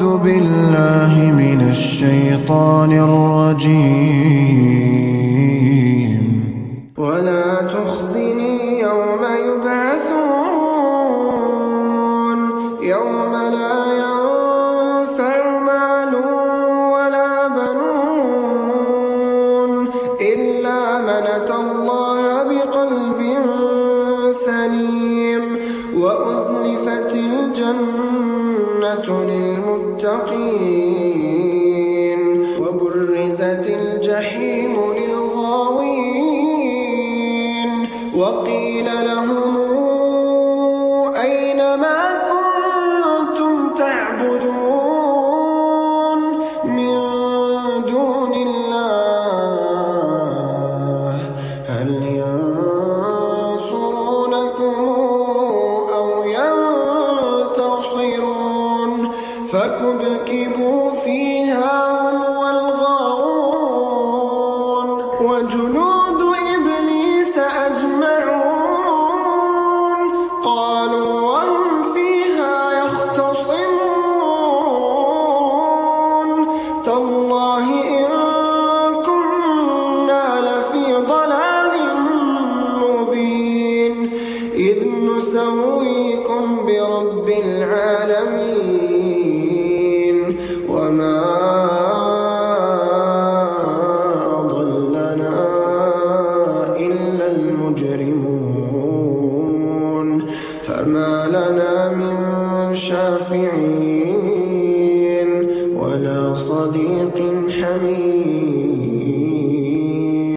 أعوذ بالله من الشيطان الرجيم. ولا تخزني يوم يبعثون. يوم لا ينفع مال ولا بنون إلا من أتى الله بقلب سليم. وأزلفت الجنة للمتقين وبرزت الجحيم للغاوين وقيل لهم فكبكبوا فيها هم والغاوون وجنود إبليس أجمعون قالوا وهم فيها يختصمون تالله إن كنا لفي ضلال مبين إذ نسويكم إلا المجرمون فما لنا من شافعين ولا صديق حميم